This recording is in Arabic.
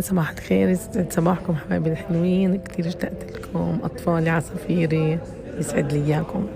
صباح الخير يسعد صباحكم حبايبي الحلوين. كتير اشتقت لكم أطفالي عصافيري يسعد لي إياكم.